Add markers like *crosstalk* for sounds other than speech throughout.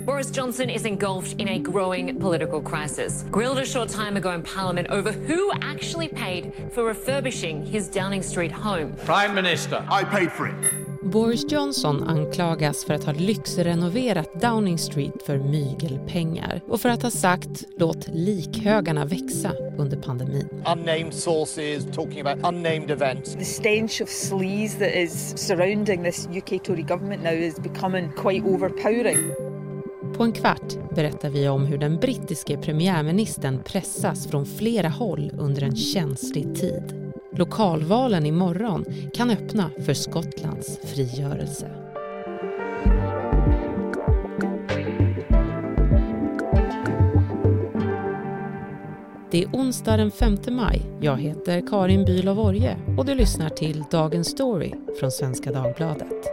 Boris Johnson is engulfed in a growing political crisis. Grilled a short time ago in Parliament over who actually paid for refurbishing his Downing Street home. Prime Minister. I paid for it. Boris Johnson anklagas för att ha lyxrenoverat Downing Street för mygelpengar och för att ha sagt låt likhögarna växa under pandemin. Unnamed sources talking about unnamed events. The stench of sleaze that is surrounding this UK Tory government now is becoming quite overpowering. På en kvart berättar vi om hur den brittiske premiärministern pressas från flera håll under en känslig tid. Lokalvalen imorgon kan öppna för Skottlands frigörelse. Det är onsdag den 5 maj. Jag heter Karin Bülow Orje och du lyssnar till Dagens Story från Svenska Dagbladet.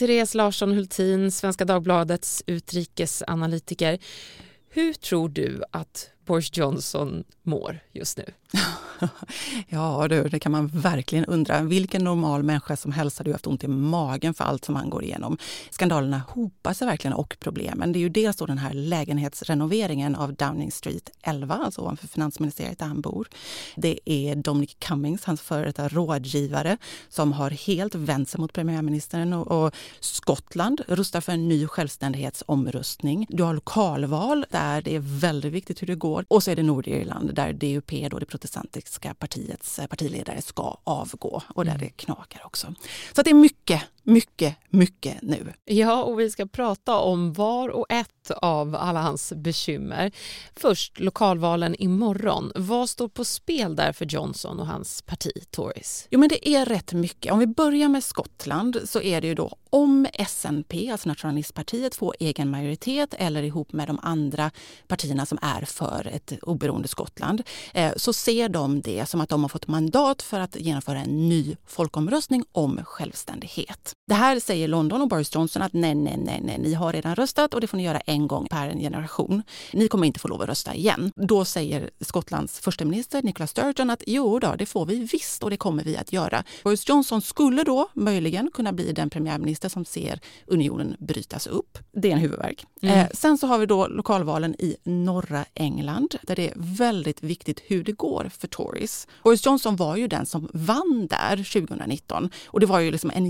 Therese Larsson Hultin, Svenska Dagbladets utrikesanalytiker. Hur tror du att Boris Johnson mår just nu? *laughs* ja du, det kan man verkligen undra. Vilken normal människa som helst hade ju haft ont i magen för allt som han går igenom. Skandalerna hopar sig verkligen och problemen. Det är ju dels då den här lägenhetsrenoveringen av Downing Street 11, alltså ovanför finansministeriet där han bor. Det är Dominic Cummings, hans före detta rådgivare, som har helt vänt sig mot premiärministern och, och Skottland rustar för en ny självständighetsomröstning. Du har lokalval där det är väldigt viktigt hur det går. Och så är det Nordirland där DUP, då det protestantiska partiets eh, partiledare, ska avgå och där mm. det knakar också. Så det är mycket, mycket, mycket nu. Ja, och vi ska prata om var och ett av alla hans bekymmer. Först lokalvalen imorgon. Vad står på spel där för Johnson och hans parti Tories? Jo, men det är rätt mycket. Om vi börjar med Skottland så är det ju då om SNP, alltså nationalistpartiet, får egen majoritet eller ihop med de andra partierna som är för ett oberoende Skottland, eh, så ser de det som att de har fått mandat för att genomföra en ny folkomröstning om självständighet. Det här säger London och Boris Johnson att nej, nej, nej, nej, ni har redan röstat och det får ni göra en gång per generation. Ni kommer inte få lov att rösta igen. Då säger Skottlands första minister Nicola Sturgeon att jo då, det får vi visst och det kommer vi att göra. Boris Johnson skulle då möjligen kunna bli den premiärminister som ser unionen brytas upp. Det är en huvudvärk. Mm. Eh, sen så har vi då lokalvalen i norra England där det är väldigt viktigt hur det går för Tories. Boris Johnson var ju den som vann där 2019 och det var ju liksom en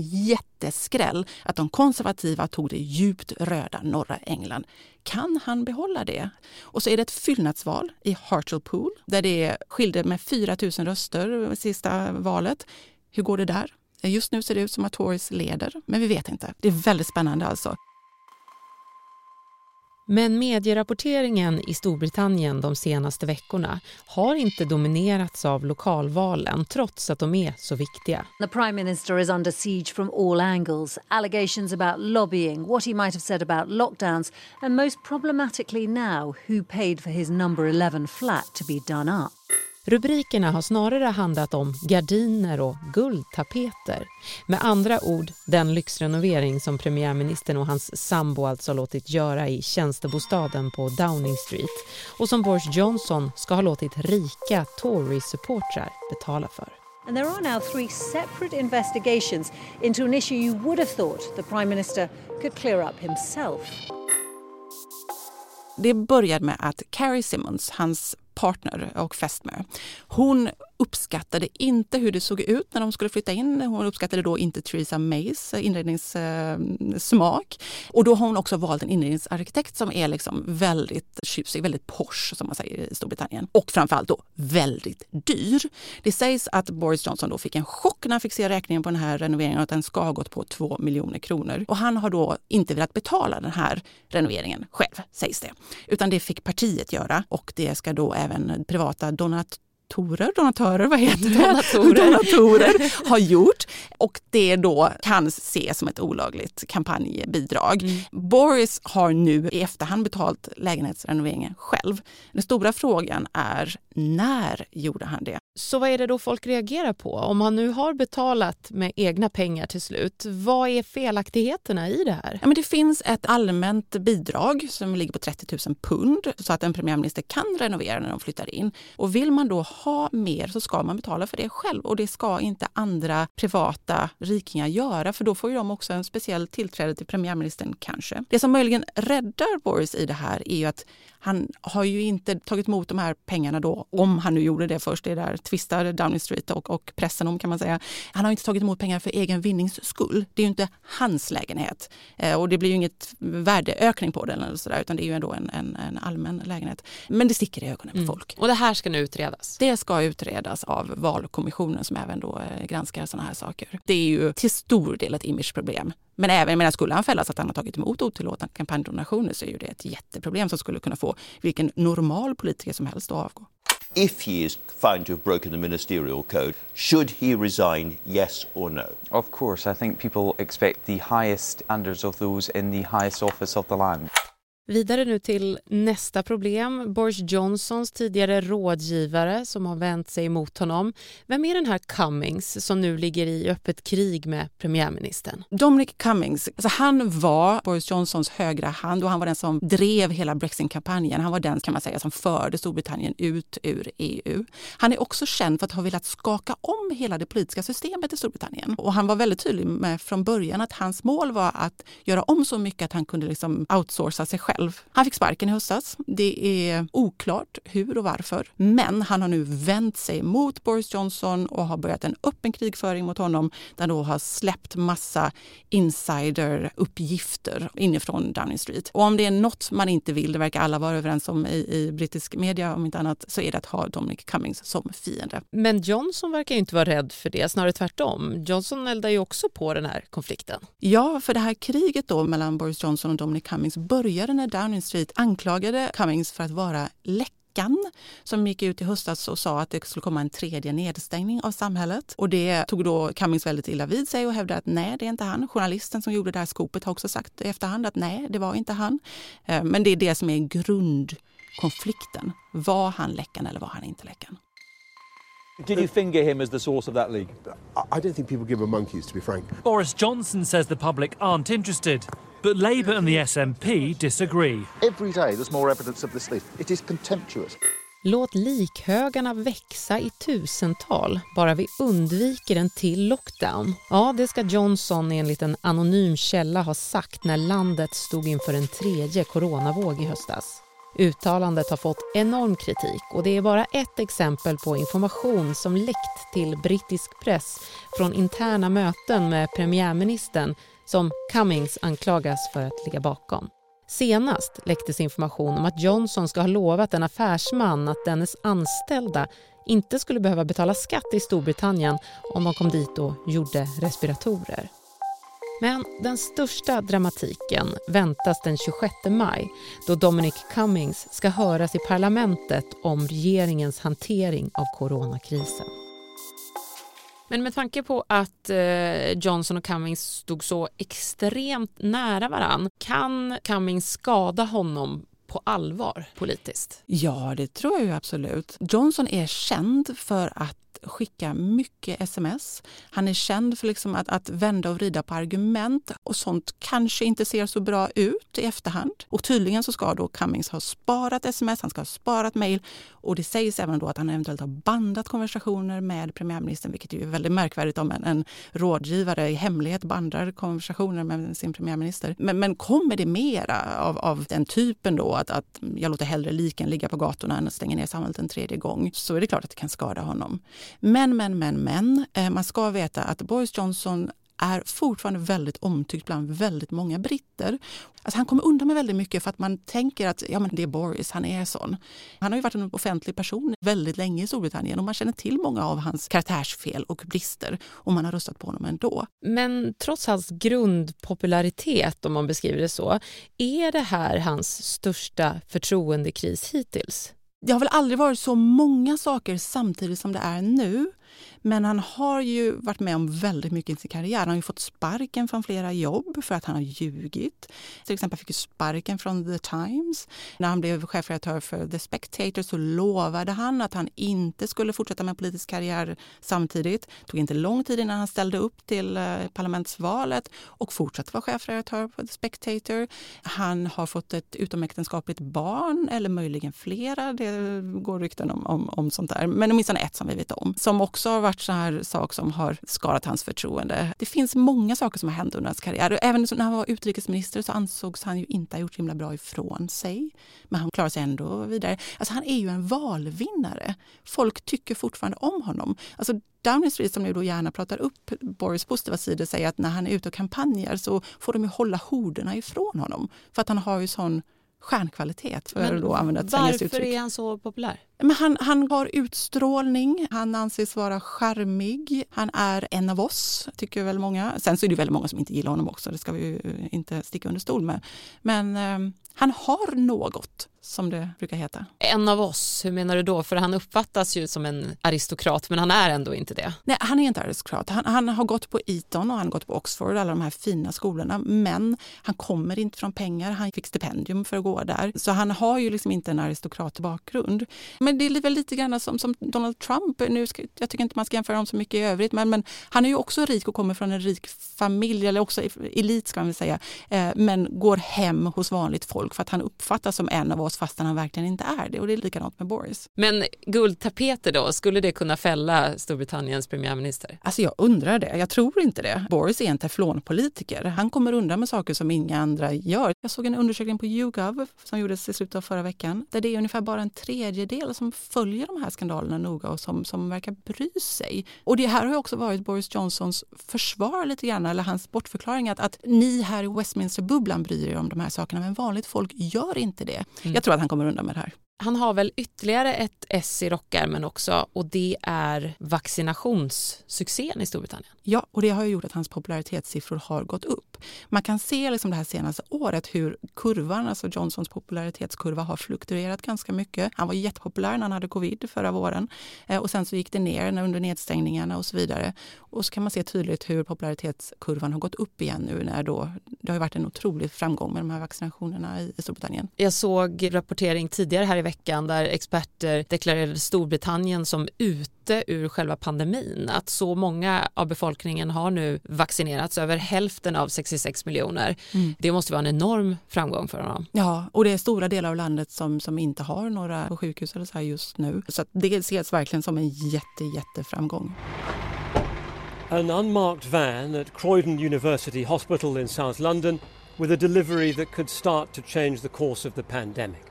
jätteskräll att de konservativa tog det djupt röda norra England. Kan han behålla det? Och så är det ett fyllnadsval i Hartlepool där det skilde med 4 000 röster sista valet. Hur går det där? Just nu ser det ut som att Tories leder, men vi vet inte. Det är väldigt spännande alltså. Men medierapporteringen i Storbritannien de senaste veckorna har inte dominerats av lokalvalen trots att de är så viktiga. The prime minister is under siege from all angles. Allegations about lobbying, what he might have said about lockdowns and most problematically now who paid for his number 11 flat to be done up. Rubrikerna har snarare handlat om gardiner och guldtapeter. Med andra ord den lyxrenovering som premiärministern och hans sambo alltså låtit göra i tjänstebostaden på Downing Street och som Boris Johnson ska ha låtit rika Tory-supportrar betala för. And there are now three separate investigations into an issue you would have thought the Prime Minister could clear up himself. Det började med att Carrie Simmons, hans partner och fästmö. Hon uppskattade inte hur det såg ut när de skulle flytta in. Hon uppskattade då inte Theresa Mays eh, inredningssmak. Eh, och då har hon också valt en inredningsarkitekt som är liksom väldigt tjusig, väldigt posh som man säger i Storbritannien. Och framförallt då väldigt dyr. Det sägs att Boris Johnson då fick en chock när han fick se räkningen på den här renoveringen och att den ska ha gått på 2 miljoner kronor. Och han har då inte velat betala den här renoveringen själv, sägs det. Utan det fick partiet göra och det ska då även privata donat donatorer, donatörer, vad heter det? Donatorer. *laughs* donatorer har gjort. Och det då kan ses som ett olagligt kampanjbidrag. Mm. Boris har nu i efterhand betalt lägenhetsrenoveringen själv. Den stora frågan är när gjorde han det? Så vad är det då folk reagerar på? Om han nu har betalat med egna pengar till slut, vad är felaktigheterna i det här? Ja, men det finns ett allmänt bidrag som ligger på 30 000 pund så att en premiärminister kan renovera när de flyttar in. Och vill man då ha mer så ska man betala för det själv och det ska inte andra privata rikingar göra för då får ju de också en speciell tillträde till premiärministern kanske. Det som möjligen räddar Boris i det här är ju att han har ju inte tagit emot de här pengarna då, om han nu gjorde det först, det där tvistar Downing Street och, och pressen om kan man säga. Han har inte tagit emot pengar för egen vinnings skull. Det är ju inte hans lägenhet eh, och det blir ju inget värdeökning på den eller så där, utan det är ju ändå en, en, en allmän lägenhet. Men det sticker i ögonen på mm. folk. Och det här ska nu utredas? Det ska utredas av valkommissionen som även då eh, granskar sådana här saker. Det är ju till stor del ett imageproblem. Men även menar, skulle han fällas att han har tagit emot otillåtna kampanjdonationer så är ju det ett jätteproblem som skulle kunna få vilken normal politiker som helst att avgå. If he is found to have broken the ministerial code, should he resign, yes or no? Of course, I think people expect the highest standards of those in the highest office of the land. Vidare nu till nästa problem. Boris Johnsons tidigare rådgivare som har vänt sig emot honom. Vem är den här Cummings som nu ligger i öppet krig med premiärministern? Dominic Cummings, alltså han var Boris Johnsons högra hand och han var den som drev hela Brexit-kampanjen. Han var den kan man säga som förde Storbritannien ut ur EU. Han är också känd för att ha velat skaka om hela det politiska systemet i Storbritannien. Och han var väldigt tydlig med från början att hans mål var att göra om så mycket att han kunde liksom outsourca sig själv själv. Han fick sparken i höstas. Det är oklart hur och varför. Men han har nu vänt sig mot Boris Johnson och har börjat en öppen krigföring mot honom där då har släppt massa insideruppgifter inifrån Downing Street. Och om det är något man inte vill, det verkar alla vara överens om i, i brittisk media om inte annat, så är det att ha Dominic Cummings som fiende. Men Johnson verkar inte vara rädd för det, snarare tvärtom. Johnson eldar ju också på den här konflikten. Ja, för det här kriget då mellan Boris Johnson och Dominic Cummings började när Downing Street anklagade Cummings för att vara läckan som gick ut i höstas och sa att det skulle komma en tredje nedstängning av samhället. Och det tog då Cummings väldigt illa vid sig och hävdade att nej, det är inte han. Journalisten som gjorde det här skopet har också sagt i efterhand att nej, det var inte han. Eh, men det är det som är grundkonflikten. Var han läckan eller var han inte läckan? Did you finger him as the source of that leak? I don't think people give a monkeys, to be frank. Boris Johnson says the public aren't interested. But Labour and the SNP disagree. Every day there's more evidence of this leak. It is contemptuous. Låt likhögarna växa i tusental, bara vi undviker en till lockdown. Ja, det ska Johnson enligt en anonym källa ha sagt när landet stod inför en tredje coronavåg i höstas. Uttalandet har fått enorm kritik och det är bara ett exempel på information som läckt till brittisk press från interna möten med premiärministern som Cummings anklagas för att ligga bakom. Senast läcktes information om att Johnson ska ha lovat en affärsman att dennes anställda inte skulle behöva betala skatt i Storbritannien om de kom dit och gjorde respiratorer. Men den största dramatiken väntas den 26 maj då Dominic Cummings ska höras i parlamentet om regeringens hantering av coronakrisen. Men med tanke på att eh, Johnson och Cummings stod så extremt nära varann, kan Cummings skada honom på allvar politiskt? Ja, det tror jag ju absolut. Johnson är känd för att skicka mycket sms. Han är känd för liksom att, att vända och vrida på argument och sånt kanske inte ser så bra ut i efterhand. Och tydligen så ska då Cummings ha sparat sms, han ska ha sparat mejl och det sägs även då att han eventuellt har bandat konversationer med premiärministern, vilket är väldigt märkvärdigt om en, en rådgivare i hemlighet bandar konversationer med sin premiärminister. Men, men kommer det mera av, av den typen då, att, att jag låter hellre liken ligga på gatorna än att stänga ner samhället en tredje gång, så är det klart att det kan skada honom. Men, men, men, men. Eh, man ska veta att Boris Johnson är fortfarande väldigt omtyckt bland väldigt många britter. Alltså han kommer undan med väldigt mycket för att man tänker att ja, men det är Boris, han är sån. Han har ju varit en offentlig person väldigt länge i Storbritannien och man känner till många av hans karaktärsfel och brister och man har röstat på honom ändå. Men trots hans grundpopularitet, om man beskriver det så, är det här hans största förtroendekris hittills? Det har väl aldrig varit så många saker samtidigt som det är nu. Men han har ju varit med om väldigt mycket i sin karriär. Han har ju fått sparken från flera jobb för att han har ljugit. Till exempel fick han sparken från The Times. När han blev chefredaktör för The Spectator så lovade han att han inte skulle fortsätta med politisk karriär samtidigt. Det tog inte lång tid innan han ställde upp till eh, parlamentsvalet och fortsatte vara chefredaktör på The Spectator. Han har fått ett utomäktenskapligt barn, eller möjligen flera. Det går rykten om, om, om sånt där. Men åtminstone ett som vi vet om. Som också har varit så här sak som har skadat hans förtroende. Det finns många saker som har hänt under hans karriär. Även när han var utrikesminister så ansågs han ju inte ha gjort himla bra ifrån sig. Men han klarar sig ändå vidare. Alltså han är ju en valvinnare. Folk tycker fortfarande om honom. Alltså Downing Street som nu då gärna pratar upp Boris positiva sidor säger att när han är ute och kampanjar så får de ju hålla horderna ifrån honom. För att han har ju sån stjärnkvalitet. För Men att då använda ett varför uttryck. är han så populär? Men han, han har utstrålning, han anses vara charmig, han är en av oss, tycker väl många. Sen så är det väldigt många som inte gillar honom också, det ska vi ju inte sticka under stol med. Men eh, han har något, som det brukar heta. En av oss, hur menar du då? För han uppfattas ju som en aristokrat, men han är ändå inte det. Nej, han är inte aristokrat. Han, han har gått på Eton och han har gått på Oxford, alla de här fina skolorna. Men han kommer inte från pengar. Han fick stipendium för att gå där. Så han har ju liksom inte en aristokratbakgrund. Men det är väl lite grann som, som Donald Trump. Nu ska, jag tycker inte man ska jämföra dem så mycket i övrigt. Men, men han är ju också rik och kommer från en rik familj, eller också elit ska man väl säga. Eh, men går hem hos vanligt folk för att han uppfattas som en av oss fastän han verkligen inte är det. Och det är likadant med Boris. Men guldtapeter då, skulle det kunna fälla Storbritanniens premiärminister? Alltså jag undrar det. Jag tror inte det. Boris är en teflonpolitiker. Han kommer undan med saker som inga andra gör. Jag såg en undersökning på YouGov som gjordes i slutet av förra veckan där det är ungefär bara en tredjedel som följer de här skandalerna noga och som, som verkar bry sig. Och det här har också varit Boris Johnsons försvar lite grann, eller hans bortförklaring att, att ni här i Westminster-bubblan bryr er om de här sakerna men vanligt folk gör inte det. Mm. Jag tror att han kommer undan med det här. Han har väl ytterligare ett S i rockärmen också och det är vaccinationssuccén i Storbritannien. Ja, och det har ju gjort att hans popularitetssiffror har gått upp. Man kan se liksom det här senaste året hur kurvan, alltså Johnsons popularitetskurva har fluktuerat ganska mycket. Han var jättepopulär när han hade covid förra våren eh, och sen så gick det ner under nedstängningarna och så vidare. Och så kan man se tydligt hur popularitetskurvan har gått upp igen nu när då, det har varit en otrolig framgång med de här vaccinationerna i, i Storbritannien. Jag såg rapportering tidigare här i veckan där experter deklarerade Storbritannien som ute ur själva pandemin. Att så många av befolkningen har nu vaccinerats, över hälften av 66 miljoner. Mm. Det måste vara en enorm framgång för honom. Ja, och det är stora delar av landet som, som inte har några sjukhus eller så här just nu. Så det ses verkligen som en jätte, jätteframgång. An unmarked van at Croydon University Hospital in South London with a delivery that could start to change the course of the pandemic.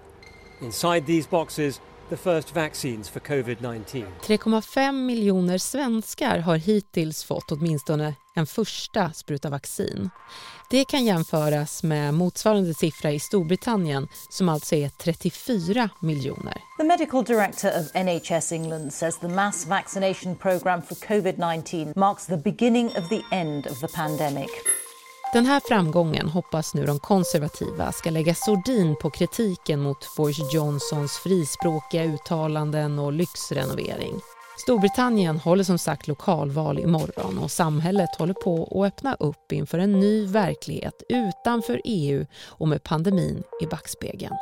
Inside these boxes, the first vaccines for covid-19. 3,5 miljoner svenskar har hittills fått åtminstone en första spruta vaccin. Det kan jämföras med motsvarande siffra i Storbritannien som alltså är 34 miljoner. The medical director of NHS England says the mass vaccination programme for COVID-19 marks the beginning of the end of the pandemic. Den här framgången hoppas nu de konservativa ska lägga sordin på kritiken mot Boris Johnsons frispråkiga uttalanden och lyxrenovering. Storbritannien håller som sagt lokalval imorgon och samhället håller på att öppna upp inför en ny verklighet utanför EU och med pandemin i backspegeln.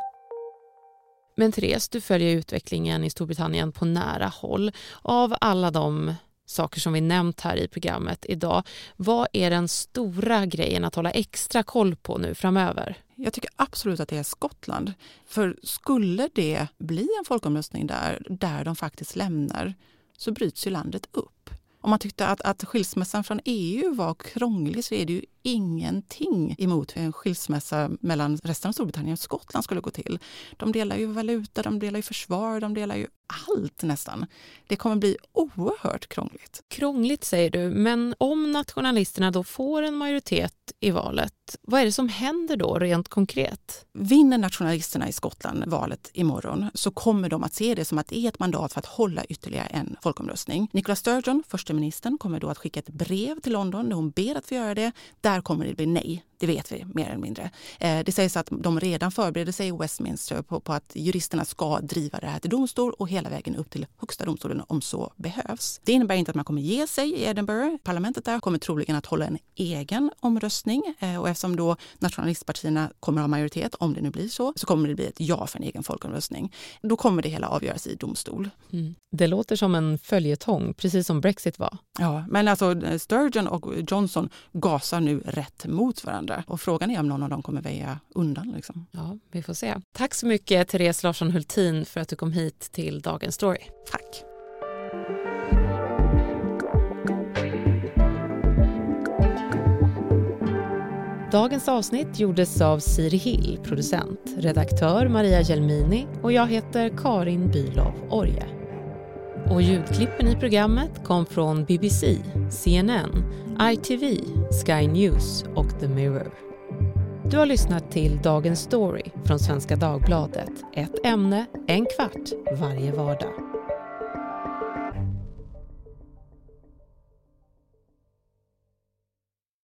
Men Therese, du följer utvecklingen i Storbritannien på nära håll. Av alla de saker som vi nämnt här i programmet idag. Vad är den stora grejen att hålla extra koll på nu framöver? Jag tycker absolut att det är Skottland. För skulle det bli en folkomröstning där, där de faktiskt lämnar så bryts ju landet upp. Om man tyckte att, att skilsmässan från EU var krånglig så är det ju ingenting emot hur en skilsmässa mellan resten av Storbritannien och Skottland skulle gå till. De delar ju valuta, de delar ju försvar, de delar ju allt nästan. Det kommer bli oerhört krångligt. Krångligt säger du, men om nationalisterna då får en majoritet i valet, vad är det som händer då rent konkret? Vinner nationalisterna i Skottland valet imorgon så kommer de att se det som att det är ett mandat för att hålla ytterligare en folkomröstning. Nicola Sturgeon, försteministern, kommer då att skicka ett brev till London där hon ber att få göra det. Där kommer det bli nej. Det vet vi mer eller mindre. Eh, det sägs att de redan förbereder sig i Westminster på, på, att juristerna ska driva det här till domstol och hela vägen upp till högsta domstolen om så behövs. Det innebär inte att man kommer ge sig i Edinburgh. Parlamentet där kommer troligen att hålla en egen omröstning eh, och eftersom då nationalistpartierna kommer ha majoritet, om det nu blir så, så kommer det bli ett ja för en egen folkomröstning. Då kommer det hela avgöras i domstol. Mm. Det låter som en följetong, precis som Brexit var. Ja, men alltså Sturgeon och Johnson gasar nu rätt mot varandra och frågan är om någon av dem kommer väja undan. Liksom. Ja, vi får se. Tack så mycket Therese Larsson Hultin för att du kom hit till Dagens Story. Tack. Dagens avsnitt gjordes av Siri Hill, producent, redaktör Maria Gelmini och jag heter Karin Bylov Orje. Och ljudklippen i programmet kom från BBC, CNN, ITV, Sky News och The Mirror. Du har lyssnat till Dagens Story från Svenska Dagbladet. Ett ämne, en kvart, varje vardag.